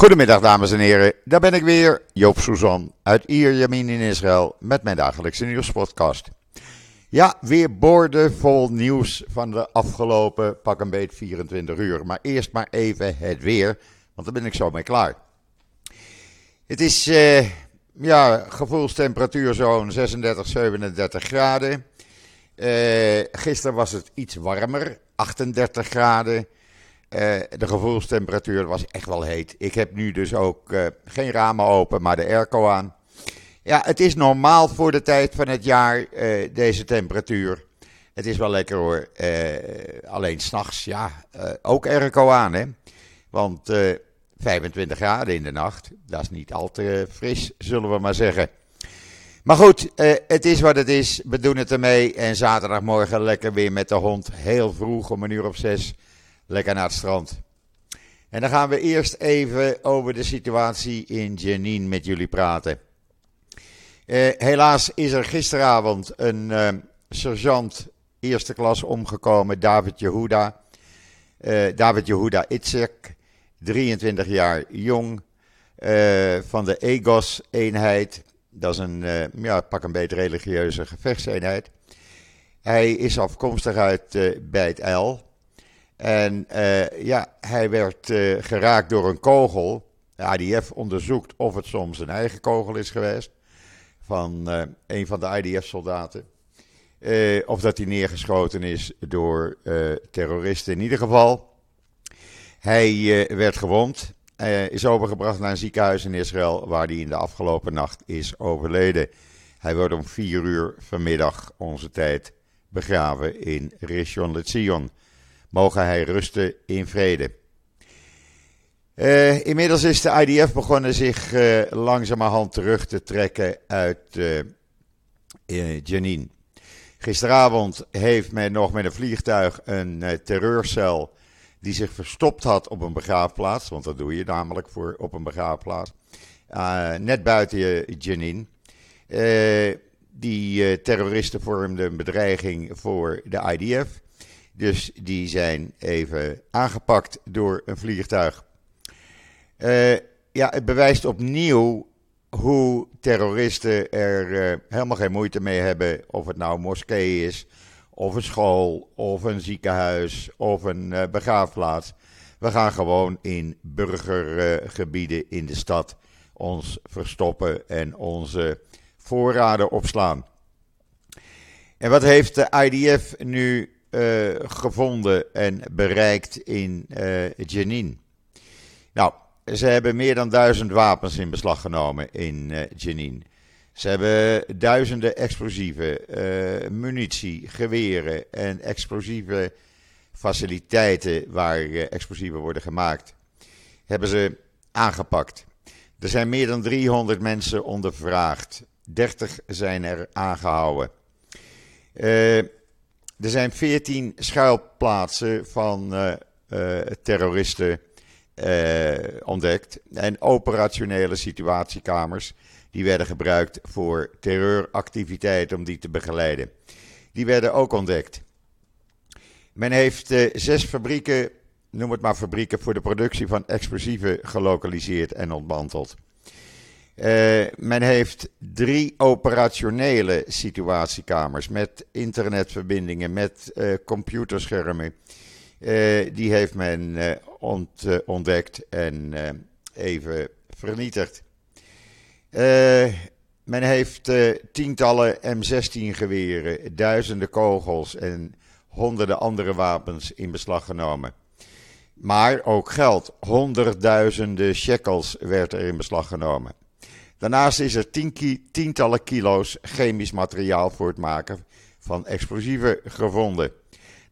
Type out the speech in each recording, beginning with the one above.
Goedemiddag dames en heren, daar ben ik weer, Joop Suzan uit Ierjamin in Israël met mijn dagelijkse nieuwspodcast. Ja, weer boordevol nieuws van de afgelopen pak een beet 24 uur. Maar eerst maar even het weer, want dan ben ik zo mee klaar. Het is, uh, ja, gevoelstemperatuur zo'n 36, 37 graden. Uh, gisteren was het iets warmer, 38 graden. Uh, de gevoelstemperatuur was echt wel heet. Ik heb nu dus ook uh, geen ramen open, maar de airco aan. Ja, het is normaal voor de tijd van het jaar, uh, deze temperatuur. Het is wel lekker hoor. alleen s'nachts, ja, ook airco aan hè. Want 25 graden in de nacht, dat is niet al te fris, zullen we maar zeggen. Maar goed, het is wat het is. We doen het ermee. En zaterdagmorgen lekker weer met de hond. Heel vroeg om een uur of zes lekker naar het strand. En dan gaan we eerst even over de situatie in Jenin met jullie praten. Uh, helaas is er gisteravond een uh, sergeant eerste klas omgekomen, David Jehuda. Uh, David Jehuda Itzek, 23 jaar jong, van de EGOS-eenheid. Dat is een, ja, pak een beetje religieuze gevechtseenheid. Hij is afkomstig uit Beit El. En uh, ja, hij werd uh, geraakt door een kogel. IDF onderzoekt of het soms een eigen kogel is geweest. Van uh, een van de IDF-soldaten. of dat hij neergeschoten is door terroristen. In ieder geval, hij werd gewond. is overgebracht naar een ziekenhuis in Israël. Waar hij in de afgelopen nacht is overleden. Hij wordt om vier uur vanmiddag onze tijd begraven in Rishon LeZion. Mogen hij rusten in vrede. Uh, inmiddels is de IDF begonnen zich uh, langzamerhand terug te trekken uit uh, Jenin. Gisteravond heeft men nog met een vliegtuig een terreurcel die zich verstopt had op een begraafplaats, want dat doe je namelijk voor, op een begraafplaats, net buiten Jenin. die terroristen vormden een bedreiging voor de IDF. Dus die zijn even aangepakt door een vliegtuig. Uh, ja, het bewijst opnieuw hoe terroristen er uh, helemaal geen moeite mee hebben. Of het nou een moskee is, of een school, of een ziekenhuis, of een uh, begraafplaats. We gaan gewoon in burgergebieden in de stad ons verstoppen en onze voorraden opslaan. En wat heeft de IDF nu uh, gevonden en bereikt in uh, Jenin. Nou, ze hebben meer dan duizend wapens in beslag genomen in uh, Jenin. Ze hebben duizenden explosieven, munitie, geweren en explosieve faciliteiten waar explosieven worden gemaakt, hebben ze aangepakt. Er zijn meer dan 300 mensen ondervraagd. 30 zijn er aangehouden. Uh, er zijn veertien schuilplaatsen van uh, uh, terroristen uh, ontdekt. En operationele situatiekamers die werden gebruikt voor terreuractiviteiten om die te begeleiden. Die werden ook ontdekt. Men heeft zes fabrieken, noem het maar fabrieken, voor de productie van explosieven gelokaliseerd en ontmanteld. Uh, men heeft drie operationele situatiekamers met internetverbindingen, met uh, computerschermen. Uh, die heeft men ont, ontdekt en even vernietigd. men heeft tientallen M16 geweren, duizenden kogels en honderden andere wapens in beslag genomen. Maar ook geld, honderdduizenden shekels werd er in beslag genomen. Daarnaast is er tien tientallen kilo's chemisch materiaal voor het maken van explosieven gevonden.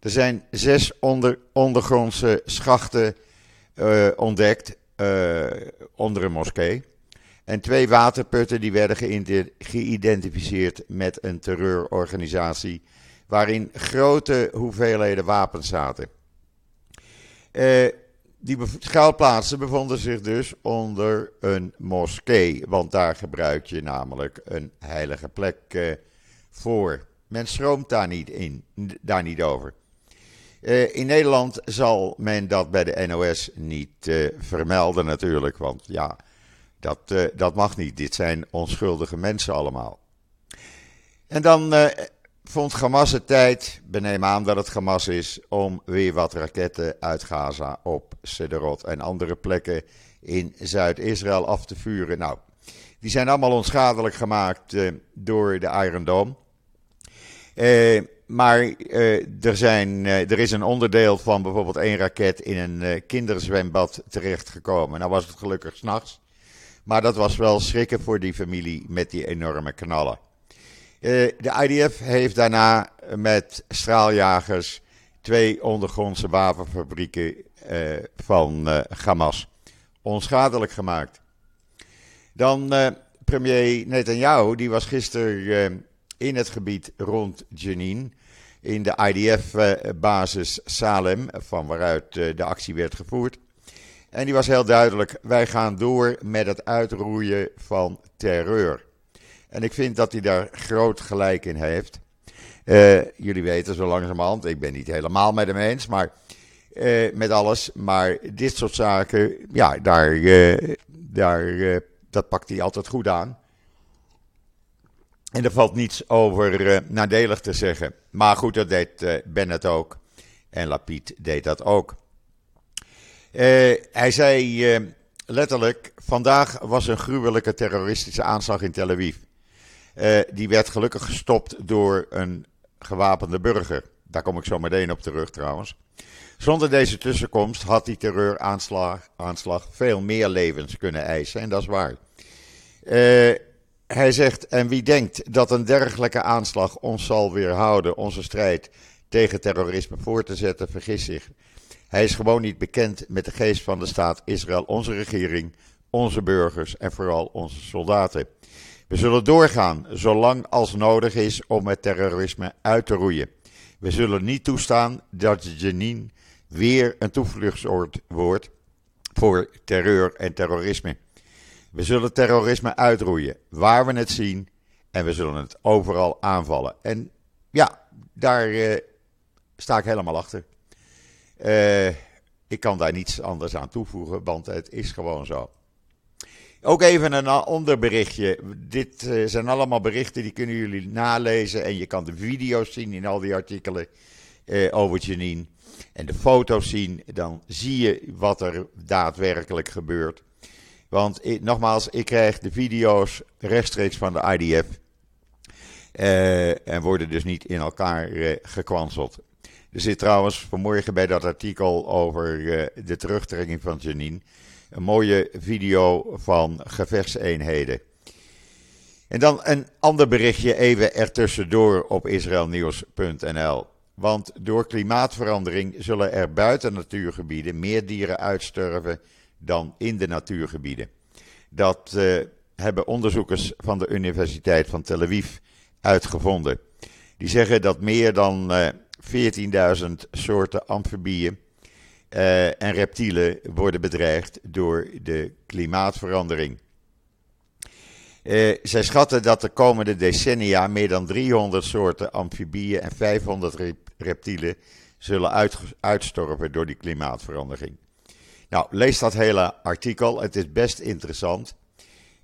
Er zijn zes onder, ondergrondse schachten uh, ontdekt uh, onder een moskee. En twee waterputten die werden geïdentificeerd met een terreurorganisatie waarin grote hoeveelheden wapens zaten. Uh, die schuilplaatsen bevonden zich dus onder een moskee, want daar gebruik je namelijk een heilige plek uh, voor. Men stroomt daar niet, in, daar niet over. Uh, in Nederland zal men dat bij de NOS niet uh, vermelden natuurlijk, want ja, dat, dat mag niet. Dit zijn onschuldige mensen allemaal. En dan vond Hamas het tijd, beneem aan dat het Hamas is, om weer wat raketten uit Gaza op Sederot en andere plekken in Zuid-Israël af te vuren. Nou, die zijn allemaal onschadelijk gemaakt door de Iron Dome. Maar uh, er, zijn, uh, er is een onderdeel van bijvoorbeeld één raket in een uh, kinderzwembad terechtgekomen. Nou was het gelukkig s'nachts. Maar dat was wel schrikken voor die familie met die enorme knallen. De IDF heeft daarna met straaljagers twee ondergrondse wapenfabrieken van Hamas onschadelijk gemaakt. Dan premier Netanyahu, die was gisteren in het gebied rond Jenin in de IDF-basis Salem, van waaruit eh, de actie werd gevoerd. En die was heel duidelijk: wij gaan door met het uitroeien van terreur. En ik vind dat hij daar groot gelijk in heeft. Uh, jullie weten zo langzamerhand, ik ben niet helemaal met hem eens, maar uh, met alles. Maar dit soort zaken, ja, daar, uh, daar, dat pakt hij altijd goed aan. En er valt niets over nadelig te zeggen. Maar goed, dat deed Bennett ook. En Lapid deed dat ook. Hij zei letterlijk: Vandaag was een gruwelijke terroristische aanslag in Tel Aviv. Die werd gelukkig gestopt door een gewapende burger. Daar kom ik zo meteen op terug trouwens. Zonder deze tussenkomst had die terreuraanslag aanslag veel meer levens kunnen eisen. En dat is waar. Hij zegt, en wie denkt dat een dergelijke aanslag ons zal weerhouden onze strijd tegen terrorisme voor te zetten, vergis zich. Hij is gewoon niet bekend met de geest van de staat Israël, onze regering, onze burgers en vooral onze soldaten. We zullen doorgaan zolang als nodig is om het terrorisme uit te roeien. We zullen niet toestaan dat Jenin weer een toevluchtsoord wordt voor terreur en terrorisme. We zullen terrorisme uitroeien waar we het zien en we zullen het overal aanvallen. En ja, daar uh, sta ik helemaal achter. Uh, ik kan daar niets anders aan toevoegen, want het is gewoon zo. Ook even een ander berichtje. Dit uh, zijn allemaal berichten die kunnen jullie nalezen. En je kan de video's zien in al die artikelen over Janine. En de foto's zien. Dan zie je wat er daadwerkelijk gebeurt. Want nogmaals, ik krijg de video's rechtstreeks van de IDF. En worden dus niet in elkaar gekwanseld. Er zit trouwens vanmorgen bij dat artikel over de terugtrekking van Janine een mooie video van gevechtseenheden. En dan een ander berichtje even ertussendoor op israelnieuws.nl. Want door klimaatverandering zullen er buiten natuurgebieden meer dieren uitsterven dan in de natuurgebieden. Dat uh, hebben onderzoekers van de Universiteit van Tel Aviv uitgevonden. Die zeggen dat meer dan uh, eh, 14.000 soorten amfibieën uh, en reptielen worden bedreigd door de klimaatverandering. Uh, zij schatten dat de komende decennia meer dan 300 soorten amfibieën en 500 reptielen zullen uit, uitstorven door die klimaatverandering. Nou, lees dat hele artikel. Het is best interessant.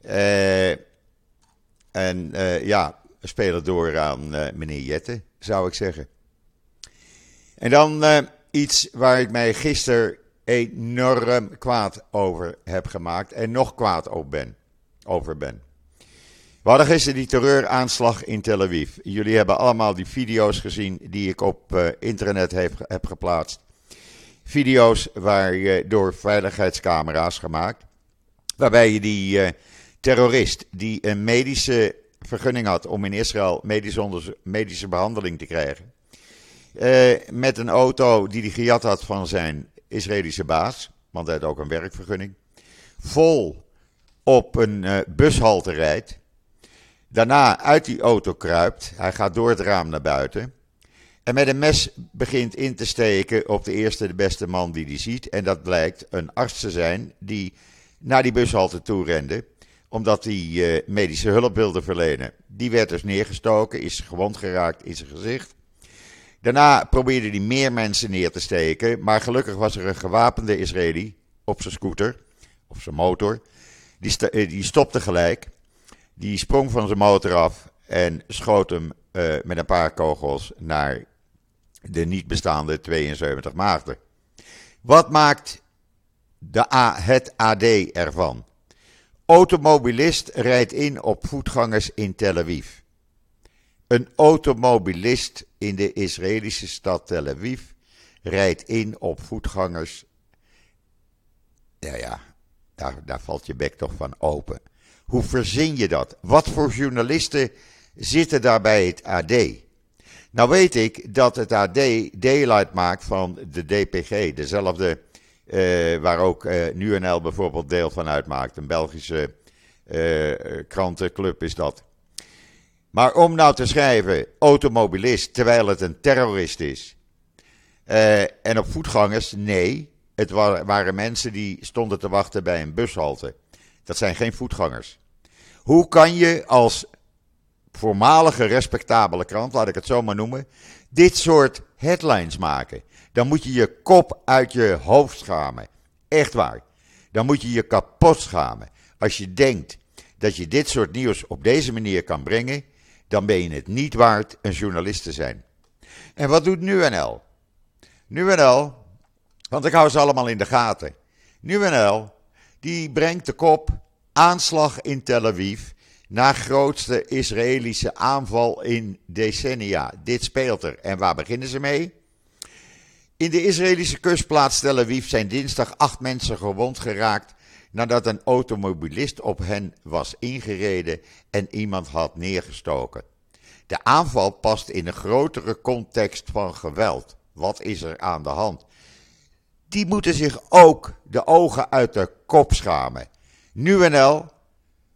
Uh, en ja, spelen door aan meneer Jette, zou ik zeggen. En dan iets waar ik mij gisteren enorm kwaad over heb gemaakt. En nog kwaad over ben. Over ben. We hadden gisteren die terreuraanslag in Tel Aviv. Jullie hebben allemaal die video's gezien die ik op internet heb, heb geplaatst video's waar je door veiligheidscamera's gemaakt. Waarbij je die uh, terrorist die een medische vergunning had om in Israël medische behandeling te krijgen. Uh, met een auto die hij gejat had van zijn Israëlische baas, want hij had ook een werkvergunning. Vol op een uh, bushalte rijdt. Daarna uit die auto kruipt. Hij gaat door het raam naar buiten. En met een mes begint in te steken op de eerste, de beste man die hij ziet. En dat blijkt een arts te zijn die naar die bushalte toe rende. Omdat hij uh, medische hulp wilde verlenen. Die werd dus neergestoken, is gewond geraakt in zijn gezicht. Daarna probeerde hij meer mensen neer te steken, maar gelukkig was er een gewapende Israëli op zijn scooter, of zijn motor. Die, eh, die stopte gelijk, die sprong van zijn motor af en schoot hem uh, met een paar kogels naar de niet bestaande 72 maagden. Wat maakt de het AD ervan? Automobilist rijdt in op voetgangers in Tel Aviv. Een automobilist in de Israëlische stad Tel Aviv rijdt in op voetgangers. Ja, ja, daar, valt je bek toch van open. Hoe verzin je dat? Wat voor journalisten zitten daar bij het AD? Nou weet ik dat het AD deel uitmaakt van de DPG, dezelfde uh, waar ook uh, eh, NuNL bijvoorbeeld deel van uitmaakt. Een Belgische uh, krantenclub is dat. Maar om nou te schrijven automobilist terwijl het een terrorist is. en op voetgangers, nee. Het waren mensen die stonden te wachten bij een bushalte. Dat zijn geen voetgangers. Hoe kan je als voormalige respectabele krant, laat ik het zo maar noemen, dit soort headlines maken? Dan moet je je kop uit je hoofd schamen. Echt waar. Dan moet je je kapot schamen. Als je denkt dat je dit soort nieuws op deze manier kan brengen, dan ben je het niet waard een journalist te zijn. En wat doet NuNL? NuNL, want ik hou ze allemaal in de gaten. NuNL, die brengt de kop aanslag in Tel Aviv na grootste Israëlische aanval in decennia. Dit speelt er. En waar beginnen ze mee? In de Israëlische kustplaats Tel Aviv zijn dinsdag acht mensen gewond geraakt nadat een automobilist op hen was ingereden en iemand had neergestoken. De aanval past in een grotere context van geweld. Wat is er aan de hand? Die moeten zich ook de ogen uit de kop schamen. NL,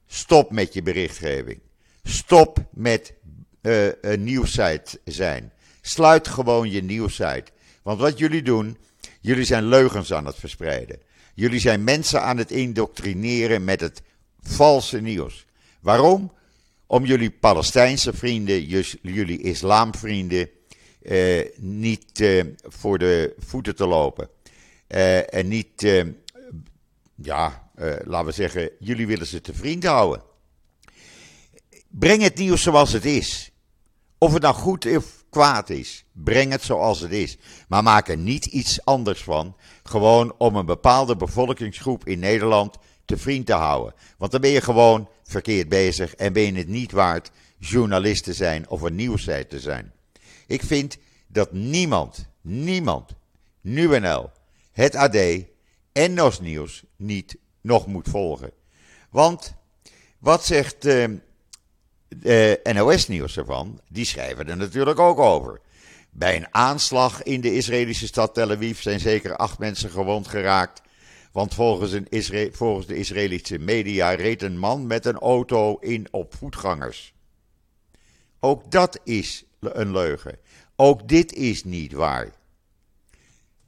stop met je berichtgeving. Stop met uh, een nieuwsite zijn. Sluit gewoon je nieuwsite. Want wat jullie doen, jullie zijn leugens aan het verspreiden. Jullie zijn mensen aan het indoctrineren met het valse nieuws. Waarom? Om jullie Palestijnse vrienden, jullie islamvrienden, eh, niet eh, voor de voeten te lopen. Eh, en niet, eh, ja, eh, laten we zeggen, jullie willen ze te vriend houden. Breng het nieuws zoals het is. Of het nou goed of kwaad is. Breng het zoals het is. Maar maak er niet iets anders van. Gewoon om een bepaalde bevolkingsgroep in Nederland te vriend te houden. Want dan ben je gewoon verkeerd bezig en ben je het niet waard journalist te zijn of een nieuwsite te zijn. Ik vind dat niemand, niemand, NuNL, het AD en NOS Nieuws niet nog moet volgen. Want wat zegt uh, uh, NOS-nieuws ervan, die schrijven er natuurlijk ook over. Bij een aanslag in de Israëlische stad Tel Aviv zijn zeker acht mensen gewond geraakt. Want volgens, een volgens de Israëlische media reed een man met een auto in op voetgangers. Ook dat is een leugen. Ook dit is niet waar.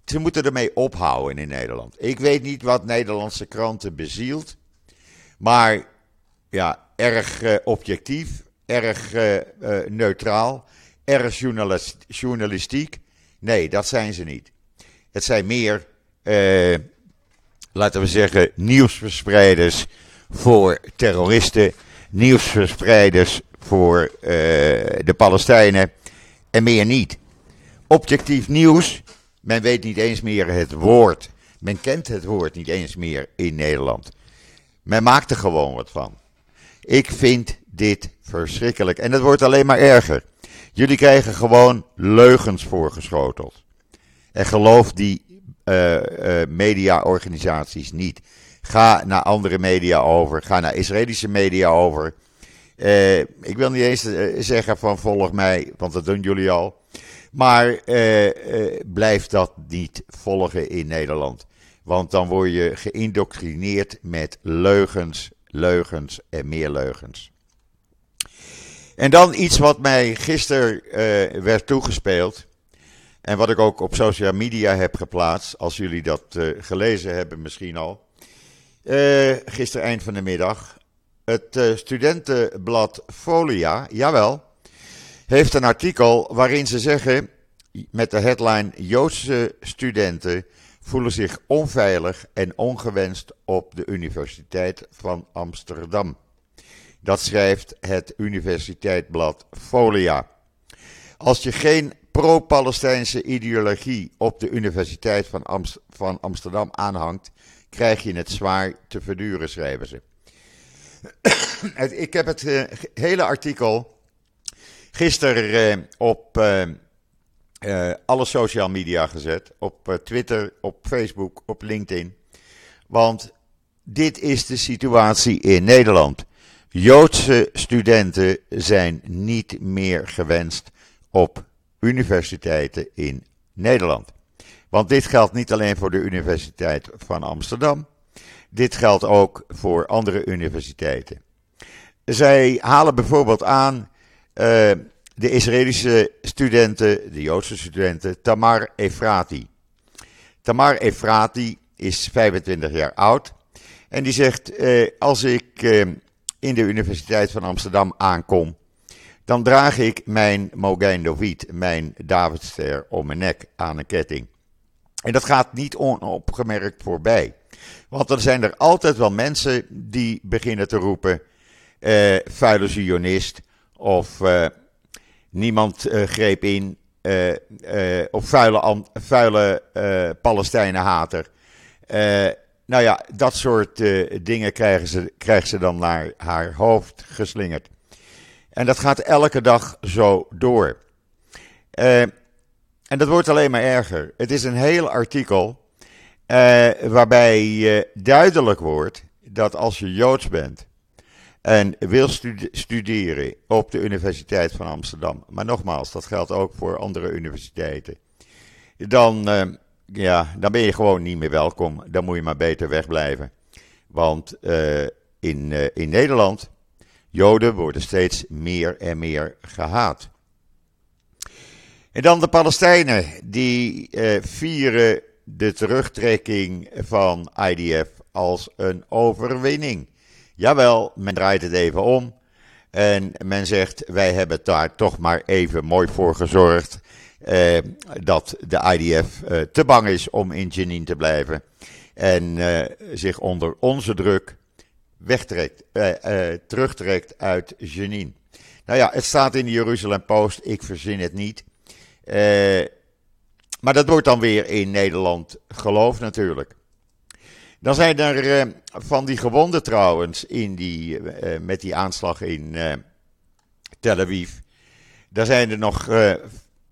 Ze moeten ermee ophouden in Nederland. Ik weet niet wat Nederlandse kranten bezielt. Maar ja, erg uh, objectief, erg uh, uh, neutraal, erg journalist, journalistiek. Nee, dat zijn ze niet. Het zijn meer, laten we zeggen, nieuwsverspreiders voor terroristen, nieuwsverspreiders voor de Palestijnen en meer niet. Objectief nieuws, men weet niet eens meer het woord. Men kent het woord niet eens meer in Nederland. Men maakt er gewoon wat van. Ik vind dit verschrikkelijk. En het wordt alleen maar erger. Jullie krijgen gewoon leugens voorgeschoteld. En geloof die uh, uh, mediaorganisaties niet. Ga naar andere media over. Ga naar Israëlische media over. Uh, ik wil niet eens zeggen van volg mij, want dat doen jullie al. Maar blijf dat niet volgen in Nederland. Want dan word je geïndoctrineerd met leugens, leugens en meer leugens. En dan iets wat mij gisteren uh, werd toegespeeld. En wat ik ook op social media heb geplaatst. Als jullie dat uh, gelezen hebben, misschien al. Uh, gisteren eind van de middag. Het studentenblad Folia, jawel, heeft een artikel waarin ze zeggen met de headline Joodse studenten voelen zich onveilig en ongewenst op de Universiteit van Amsterdam. Dat schrijft het universiteitsblad Folia. Als je geen pro-Palestijnse ideologie op de Universiteit van, van Amsterdam aanhangt, krijg je het zwaar te verduren, schrijven ze. Ik heb het eh, hele artikel gisteren eh, op uh, alle social media gezet. Op Twitter, op Facebook, op LinkedIn. Want dit is de situatie in Nederland. Joodse studenten zijn niet meer gewenst op universiteiten in Nederland. Want dit geldt niet alleen voor de Universiteit van Amsterdam. Dit geldt ook voor andere universiteiten. Zij halen bijvoorbeeld aan uh, de Israëlische studenten, de Joodse studenten, Tamar Efrati. Tamar Efrati is 25 jaar oud en die zegt: uh, Als ik uh, in de Universiteit van Amsterdam aankom, dan draag ik mijn Mogain David, mijn Davidster, om mijn nek aan een ketting. En dat gaat niet onopgemerkt voorbij. Want er zijn er altijd wel mensen die beginnen te roepen: eh, vuile zionist of eh, niemand eh, greep in, eh, eh, of vuile, vuile Palestijnenhater. nou ja, dat soort dingen krijgen ze, krijgt ze dan naar haar hoofd geslingerd. En dat gaat elke dag zo door. en dat wordt alleen maar erger. Het is een heel artikel waarbij uh, duidelijk wordt dat als je Joods bent en wil studeren op de Universiteit van Amsterdam, maar nogmaals, dat geldt ook voor andere universiteiten, dan, uh, ja, dan ben je gewoon niet meer welkom. Dan moet je maar beter wegblijven. Want in, in Nederland, Joden worden steeds meer en meer gehaat. En dan de Palestijnen, die vieren de terugtrekking van IDF als een overwinning. Jawel, men draait het even om. En men zegt, wij hebben daar toch maar even mooi voor gezorgd eh, dat de IDF eh, te bang is om in Jenin te blijven. En eh, zich onder onze druk wegtrekt, eh, eh, terugtrekt uit Jenin. Nou ja, het staat in de Jeruzalem Post, ik verzin het niet. Eh maar dat wordt dan weer in Nederland geloof natuurlijk. Dan zijn er uh, van die gewonden trouwens in die, uh, met die aanslag in Tel Aviv. Daar zijn er nog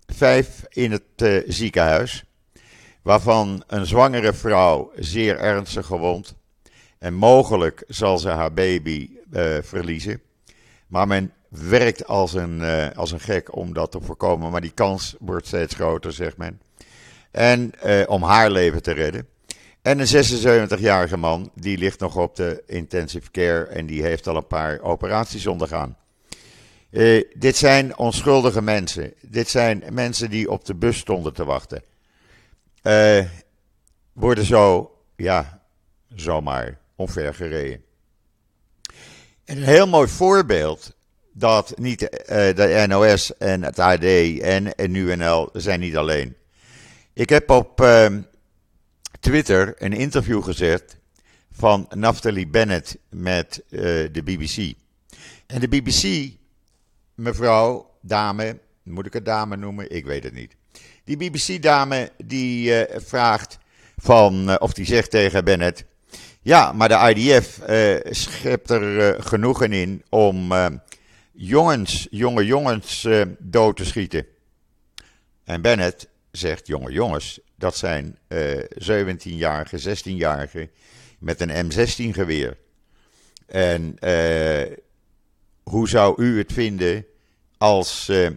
vijf in het ziekenhuis. Waarvan een zwangere vrouw zeer ernstig gewond. En mogelijk zal ze haar baby verliezen. Maar men werkt als een, als een gek om dat te voorkomen. Maar die kans wordt steeds groter, zegt men. En om haar leven te redden. En een 76-jarige man, die ligt nog op de intensive care en die heeft al een paar operaties ondergaan. Uh, dit zijn onschuldige mensen. Dit zijn mensen die op de bus stonden te wachten. Uh, worden zo, ja, zomaar omvergereden. En een heel mooi voorbeeld dat niet uh, de NOS en het AD en, en NL zijn niet alleen. Ik heb op uh, Twitter een interview gezet van Naftali Bennett met uh, de BBC. En de BBC, mevrouw, dame, moet ik het dame noemen? Ik weet het niet. Die BBC-dame die uh, vraagt van, of die zegt tegen Bennett... Ja, maar de IDF schept er genoegen in om jongens, jonge jongens dood te schieten. En Bennett zegt, jonge jongens, dat zijn uh, 17-jarigen, 16-jarigen met een M16 geweer. En uh, hoe zou u het vinden als uh,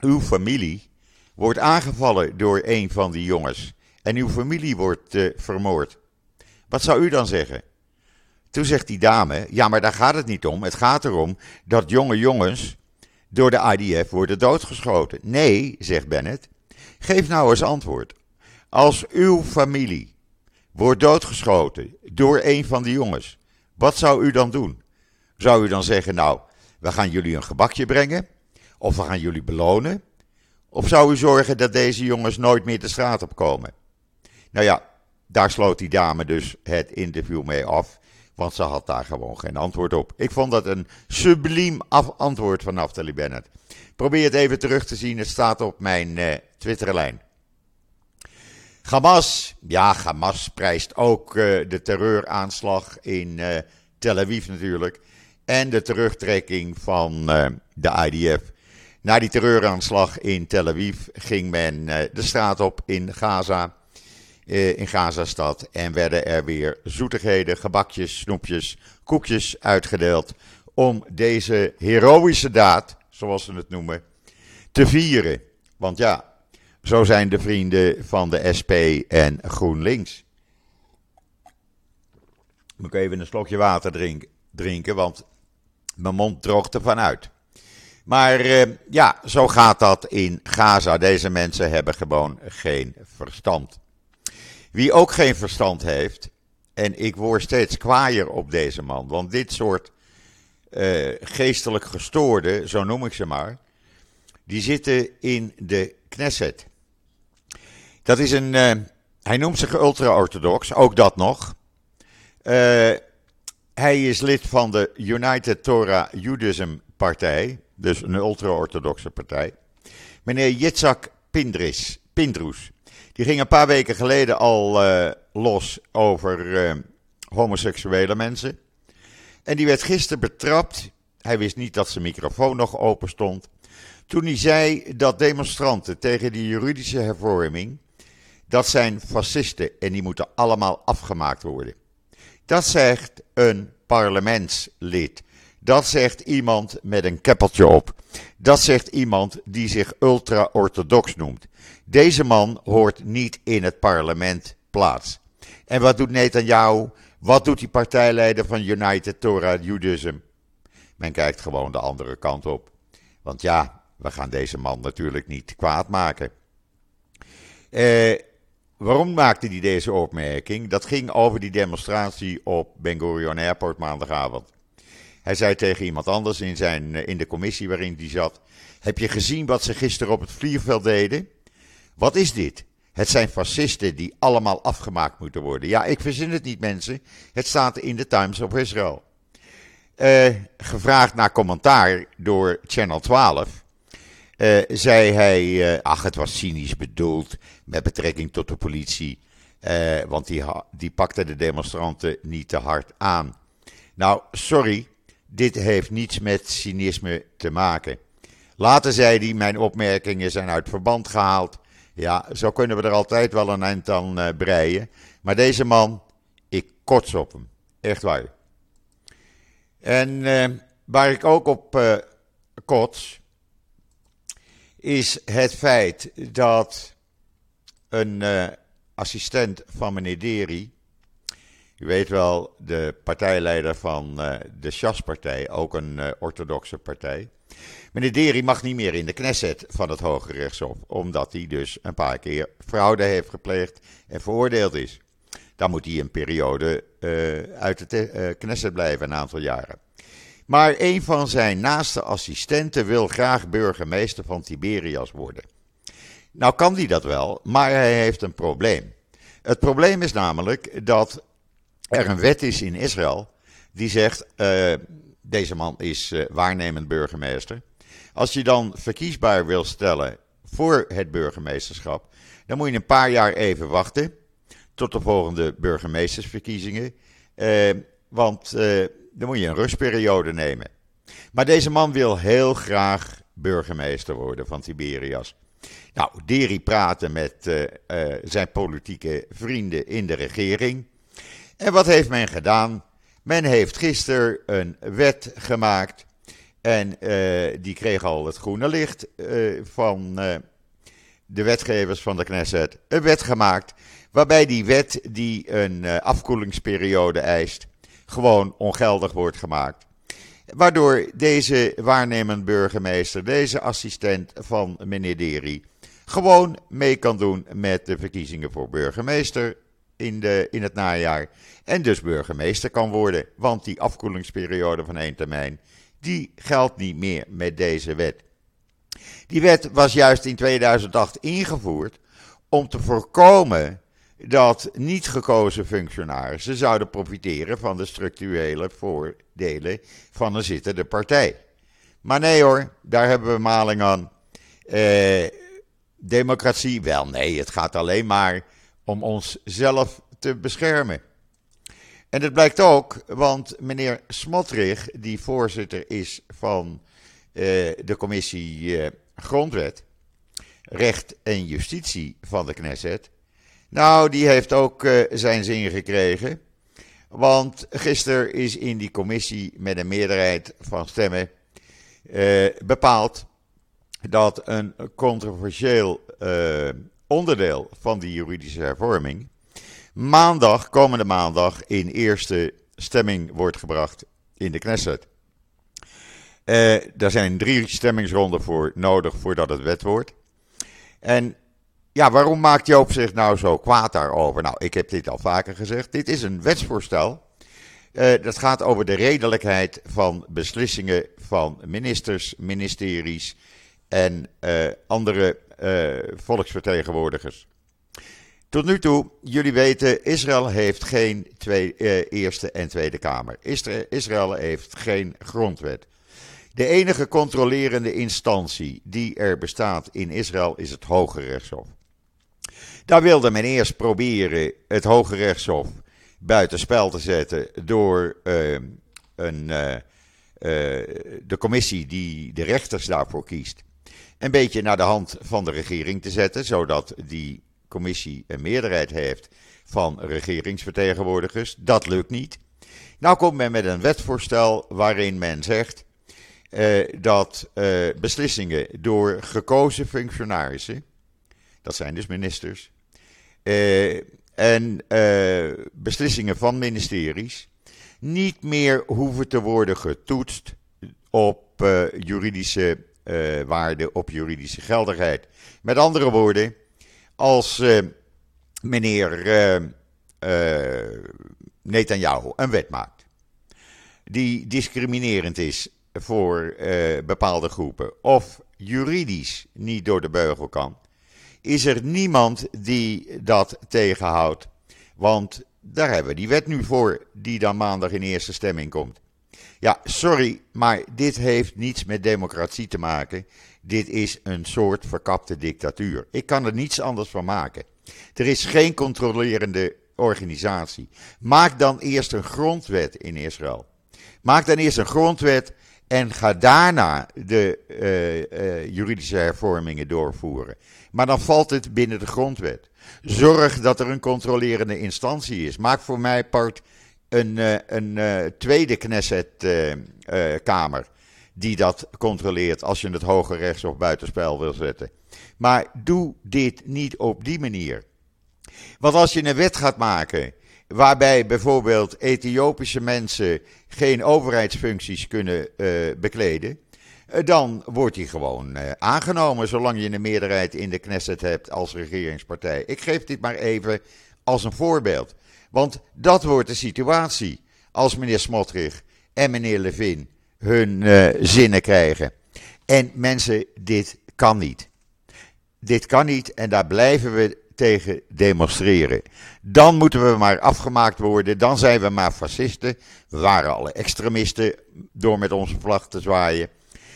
uw familie wordt aangevallen door een van die jongens en uw familie wordt vermoord? Wat zou u dan zeggen? Toen zegt die dame, ja maar daar gaat het niet om. Het gaat erom dat jonge jongens door de IDF worden doodgeschoten. Nee, zegt Bennett, Geef nou eens antwoord. Als uw familie wordt doodgeschoten door een van die jongens, wat zou u dan doen? Zou u dan zeggen, nou, we gaan jullie een gebakje brengen? Of we gaan jullie belonen? Of zou u zorgen dat deze jongens nooit meer de straat op komen? Nou ja, daar sloot die dame dus het interview mee af. Want ze had daar gewoon geen antwoord op. Ik vond dat een subliem antwoord van Naftali Bennett. Probeer het even terug te zien. Het staat op mijn uh, Twitterlijn. Hamas, ja, Hamas prijst ook uh, de terreuraanslag in uh, Tel Aviv natuurlijk. En de terugtrekking van de IDF. Na die terreuraanslag in Tel Aviv ging men de straat op in Gaza. Eh, in Gazastad. En werden er weer zoetigheden, gebakjes, snoepjes, koekjes uitgedeeld. Om deze heroïsche daad, zoals ze het noemen, te vieren. Want ja, zo zijn de vrienden van de SP en GroenLinks. Moet ik even een slokje water drink, drinken, want mijn mond droogt ervan uit. Maar uh, ja, zo gaat dat in Gaza. Deze mensen hebben gewoon geen verstand. Wie ook geen verstand heeft, en ik word steeds kwaaier op deze man, want dit soort uh, geestelijk gestoorden, zo noem ik ze maar, die zitten in de Knesset. Dat is een, uh, hij noemt zich ultra-orthodox, ook dat nog. Uh, hij is lid van de United Torah Judaism Partij, dus een ultra-orthodoxe partij. Meneer Yitzhak Pindris, Pindroes. Die ging een paar weken geleden al uh, los over homoseksuele mensen. En die werd gisteren betrapt. Hij wist niet dat zijn microfoon nog open stond. Toen hij zei dat demonstranten tegen die juridische hervorming. Dat zijn fascisten en die moeten allemaal afgemaakt worden. Dat zegt een parlementslid. Dat zegt iemand met een keppeltje op. Dat zegt iemand die zich ultra-orthodox noemt. Deze man hoort niet in het parlement plaats. En wat doet Netanyahu? Wat doet die partijleider van United Torah Judaism? Men kijkt gewoon de andere kant op. Want ja, we gaan deze man natuurlijk niet kwaad maken. Eh, waarom maakte hij deze opmerking? Dat ging over die demonstratie op Ben Gurion Airport maandagavond. Hij zei tegen iemand anders in, zijn, eh, in de commissie waarin hij zat: Heb je gezien wat ze gisteren op het vliegveld deden? Wat is dit? Het zijn fascisten die allemaal afgemaakt moeten worden. Ja, ik verzin het niet, mensen. Het staat in de Times of Israel. Uh, gevraagd naar commentaar door Channel 12. Uh, eh, zei hij, ach, het was cynisch bedoeld met betrekking tot de politie. want die, die pakte de demonstranten niet te hard aan. Nou, sorry, dit heeft niets met cynisme te maken. Later zei hij, mijn opmerkingen zijn uit verband gehaald. Ja, zo kunnen we er altijd wel een eind aan uh, breien. Maar deze man, ik kots op hem. Echt waar. En uh, waar ik ook op uh, kots, is het feit dat een assistent van meneer Deri, u weet wel, de partijleider van de Sjaspartij, ook een orthodoxe partij, Meneer Deri mag niet meer in de Knesset van het Hoge Rechtshof, omdat hij dus een paar keer fraude heeft gepleegd en veroordeeld is. Dan moet hij een periode uh, uit de uh, Knesset blijven, een aantal jaren. Maar een van zijn naaste assistenten wil graag burgemeester van Tiberias worden. Nou kan hij dat wel, maar hij heeft een probleem. Het probleem is namelijk dat er een wet is in Israël die zegt: uh, deze man is waarnemend burgemeester. Als je dan verkiesbaar wil stellen voor het burgemeesterschap, dan moet je een paar jaar even wachten tot de volgende burgemeestersverkiezingen. Eh, want eh, dan moet je een rustperiode nemen. Maar deze man wil heel graag burgemeester worden van Tiberias. Nou, Deri praatte met uh, zijn politieke vrienden in de regering. En wat heeft men gedaan? Men heeft gisteren een wet gemaakt en uh, die kreeg al het groene licht van de wetgevers van de Knesset. Een wet gemaakt waarbij die wet die een afkoelingsperiode eist, gewoon ongeldig wordt gemaakt. Waardoor deze waarnemend burgemeester, deze assistent van meneer Deri, gewoon mee kan doen met de verkiezingen voor burgemeester in, de, in het najaar. En dus burgemeester kan worden, want die afkoelingsperiode van één termijn die geldt niet meer met deze wet. Die wet was juist in 2008 ingevoerd om te voorkomen dat niet gekozen functionarissen zouden profiteren van de structurele voordelen van een zittende partij. Maar nee hoor, daar hebben we maling aan. Eh, democratie, wel nee, het gaat alleen maar om onszelf te beschermen. En dat blijkt ook, want meneer Smotrich, die voorzitter is van eh, de commissie eh, Grondwet, Recht en Justitie van de Knesset, nou, die heeft ook uh, zijn zin gekregen. Want gisteren is in die commissie met een meerderheid van stemmen bepaald dat een controversieel uh, onderdeel van die juridische hervorming maandag, komende maandag, in eerste stemming wordt gebracht in de Knesset. Uh, er zijn drie stemmingsronden voor nodig voordat het wet wordt. En ja, waarom maakt Joop zich nou zo kwaad daarover? Nou, ik heb dit al vaker gezegd. Dit is een wetsvoorstel. Uh, dat gaat over de redelijkheid van beslissingen van ministers, ministeries en uh, andere uh, volksvertegenwoordigers. Tot nu toe, jullie weten, Israël heeft geen twee, Eerste en Tweede Kamer. Israël heeft geen grondwet. De enige controlerende instantie die er bestaat in Israël is het Hoge Rechtshof. Daar wilde men eerst proberen het Hoge Rechtshof buitenspel te zetten door uh, een, de commissie die de rechters daarvoor kiest een beetje naar de hand van de regering te zetten, zodat die commissie een meerderheid heeft van regeringsvertegenwoordigers. Dat lukt niet. Nou komt men met een wetsvoorstel waarin men zegt dat beslissingen door gekozen functionarissen, dat zijn dus ministers, uh, en beslissingen van ministeries niet meer hoeven te worden getoetst op uh, juridische waarde, op juridische geldigheid. Met andere woorden, als meneer Netanyahu een wet maakt die discriminerend is voor bepaalde groepen of juridisch niet door de beugel kan, is er niemand die dat tegenhoudt. Want daar hebben we die wet nu voor, die dan maandag in eerste stemming komt. Ja, sorry, maar dit heeft niets met democratie te maken. Dit is een soort verkapte dictatuur. Ik kan er niets anders van maken. Er is geen controlerende organisatie. Maak dan eerst een grondwet in Israël. Maak dan eerst een grondwet en ga daarna de uh, uh, juridische hervormingen doorvoeren. Maar dan valt het binnen de grondwet. Zorg dat er een controlerende instantie is. Maak voor mij part een, uh, een tweede Knesset-kamer die dat controleert als je het hoge rechts of buitenspel wil zetten. Maar doe dit niet op die manier. Want als je een wet gaat maken waarbij bijvoorbeeld Ethiopische mensen geen overheidsfuncties kunnen uh, bekleden, uh, dan wordt die gewoon uh, aangenomen, zolang je een meerderheid in de Knesset hebt als regeringspartij. Ik geef dit maar even als een voorbeeld. Want dat wordt de situatie als meneer Smotrich en meneer Levin hun zinnen krijgen. En mensen, dit kan niet. Dit kan niet en daar blijven we tegen demonstreren. Dan moeten we maar afgemaakt worden, dan zijn we maar fascisten. We waren al extremisten door met onze vlag te zwaaien.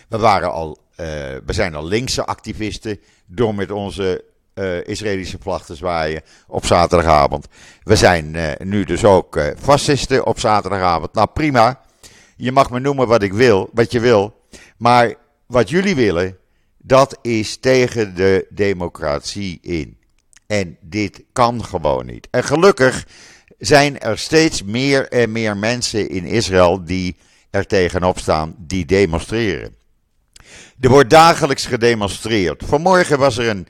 We, waren al, uh, we zijn al linkse activisten door met onze uh, Israëlische vlag zwaaien op zaterdagavond. We zijn uh, nu dus ook fascisten op zaterdagavond. Nou prima, je mag me noemen wat ik wil, wat je wil. Maar wat jullie willen, dat is tegen de democratie in. En dit kan gewoon niet. En gelukkig zijn er steeds meer en meer mensen in Israël die er tegenop staan, die demonstreren. Er wordt dagelijks gedemonstreerd. Vanmorgen was er een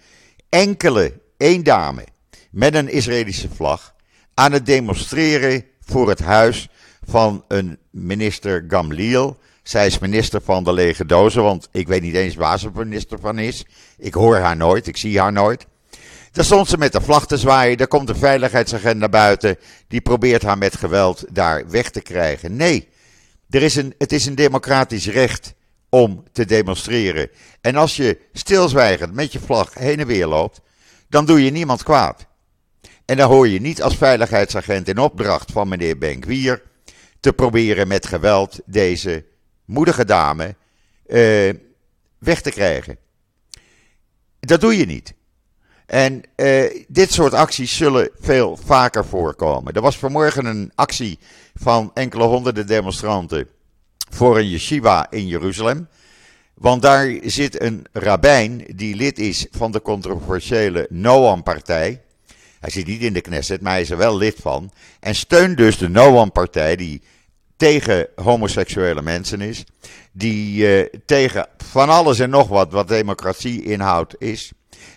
enkele, één dame met een Israëlische vlag aan het demonstreren voor het huis van een minister Gamliel. Zij is minister van de lege dozen, want ik weet niet eens waar ze minister van is. Ik hoor haar nooit, ik zie haar nooit. Daar stond ze met de vlag te zwaaien. Daar komt de veiligheidsagent naar buiten. Die probeert haar met geweld daar weg te krijgen. Nee, er is een, het is een democratisch recht om te demonstreren. En als je stilzwijgend met je vlag heen en weer loopt, dan doe je niemand kwaad. En dan hoor je niet als veiligheidsagent in opdracht van meneer Benkwier te proberen met geweld deze moedige dame uh, weg te krijgen. Dat doe je niet. En uh, dit soort acties zullen veel vaker voorkomen. Er was vanmorgen een actie van enkele honderden demonstranten voor een yeshiva in Jeruzalem. Want daar zit een rabbijn die lid is van de controversiële Noam-partij. Hij zit niet in de Knesset, maar hij is er wel lid van. En steunt dus de Noam-partij die tegen homoseksuele mensen is. Die uh, tegen van alles en nog wat wat democratie inhoudt is.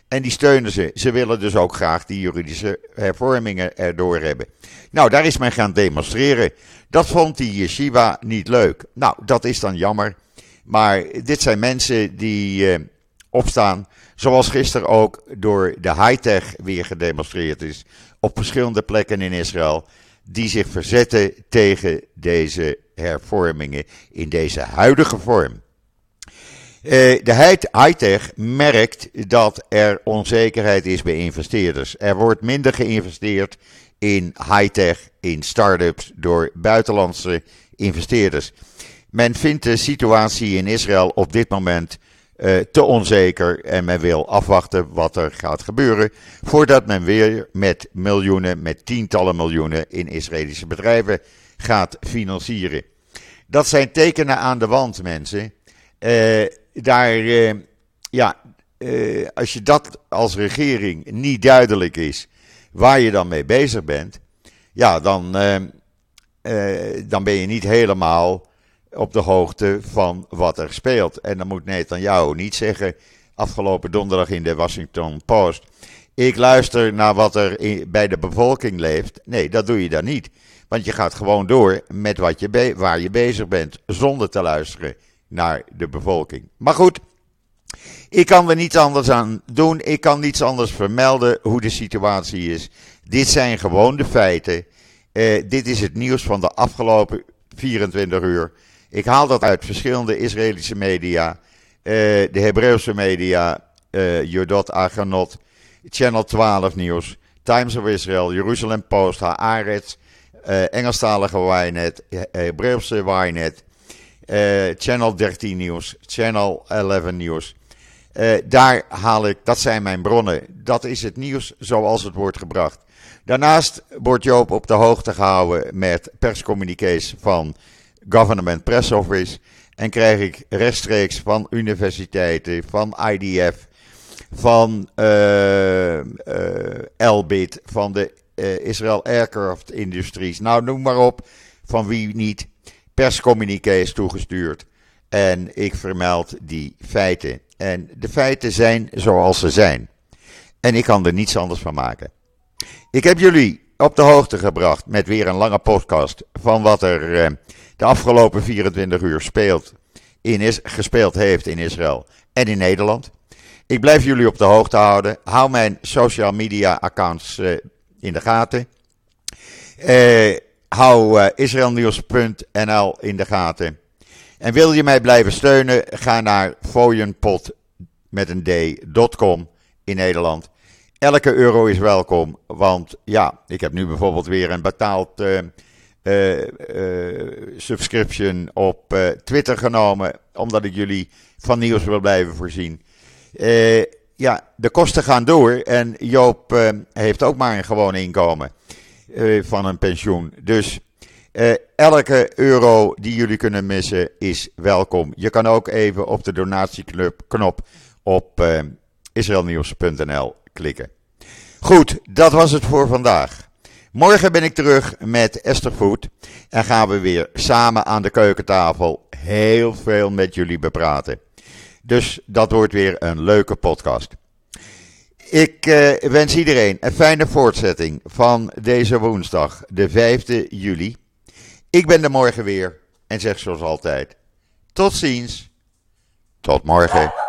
En die steunen ze. Ze willen dus ook graag die juridische hervormingen erdoor hebben. Nou, daar is men gaan demonstreren. Dat vond die yeshiva niet leuk. Nou, dat is dan jammer. Maar dit zijn mensen die uh, opstaan. Zoals gisteren ook door de high-tech weer gedemonstreerd is. Op verschillende plekken in Israël. Die zich verzetten tegen deze hervormingen in deze huidige vorm. Uh, de high-tech merkt dat er onzekerheid is bij investeerders. Er wordt minder geïnvesteerd in high-tech, in start-ups door buitenlandse investeerders. Men vindt de situatie in Israël op dit moment uh, te onzeker en men wil afwachten wat er gaat gebeuren voordat men weer met miljoenen, met tientallen miljoenen in Israëlische bedrijven gaat financieren. Dat zijn tekenen aan de wand, mensen. Uh, daar, uh, ja, als je dat als regering niet duidelijk is waar je dan mee bezig bent, ja, dan, dan ben je niet helemaal op de hoogte van wat er speelt. En dan moet Netanyahu niet zeggen, afgelopen donderdag in de Washington Post, ik luister naar wat er bij de bevolking leeft. Nee, dat doe je dan niet. Want je gaat gewoon door met wat je waar je bezig bent, zonder te luisteren naar de bevolking. Maar goed, ik kan er niets anders aan doen. Ik kan niets anders vermelden hoe de situatie is. Dit zijn gewoon de feiten. Uh, dit is het nieuws van de afgelopen 24 uur. Ik haal dat uit verschillende Israëlische media, uh, de Hebreeuwse media, uh, Jodot Aganot, Channel 12 Nieuws, Times of Israel, Jerusalem Post, Haaretz, uh, Engelstalige Ynet, Hebreeuwse Ynet, Channel 13 Nieuws, Channel 11 Nieuws. daar haal ik, dat zijn mijn bronnen. Dat is het nieuws zoals het wordt gebracht. Daarnaast wordt Joop op de hoogte gehouden met perscommuniqués van Government Press Office. En krijg ik rechtstreeks van universiteiten, van IDF, van uh, uh, Elbit, van de uh, Israel Aircraft Industries. Nou, noem maar op, van wie niet, perscommuniqués toegestuurd. En ik vermeld die feiten. En de feiten zijn zoals ze zijn. En ik kan er niets anders van maken. Ik heb jullie op de hoogte gebracht met weer een lange podcast van wat er de afgelopen 24 uur speelt in is, gespeeld heeft in Israël en in Nederland. Ik blijf jullie op de hoogte houden. Hou mijn social media accounts uh, in de gaten. Uh, hou israelnieuws.nl in de gaten. En wil je mij blijven steunen, ga naar fooienpot met een d.com in Nederland. Elke euro is welkom, want ja, ik heb nu bijvoorbeeld weer een betaald uh, subscription op Twitter genomen, omdat ik jullie van nieuws wil blijven voorzien. ja, de kosten gaan door en Joop heeft ook maar een gewoon inkomen van een pensioen. Dus elke euro die jullie kunnen missen is welkom. Je kan ook even op de donatieknop op israelnieuws.nl klikken. Goed, dat was het voor vandaag. Morgen ben ik terug met Esther Voet en gaan we weer samen aan de keukentafel heel veel met jullie bepraten. Dus dat wordt weer een leuke podcast. Ik uh, wens iedereen een fijne voortzetting van deze woensdag, de 5e juli. Ik ben er morgen weer en zeg zoals altijd: tot ziens, tot morgen.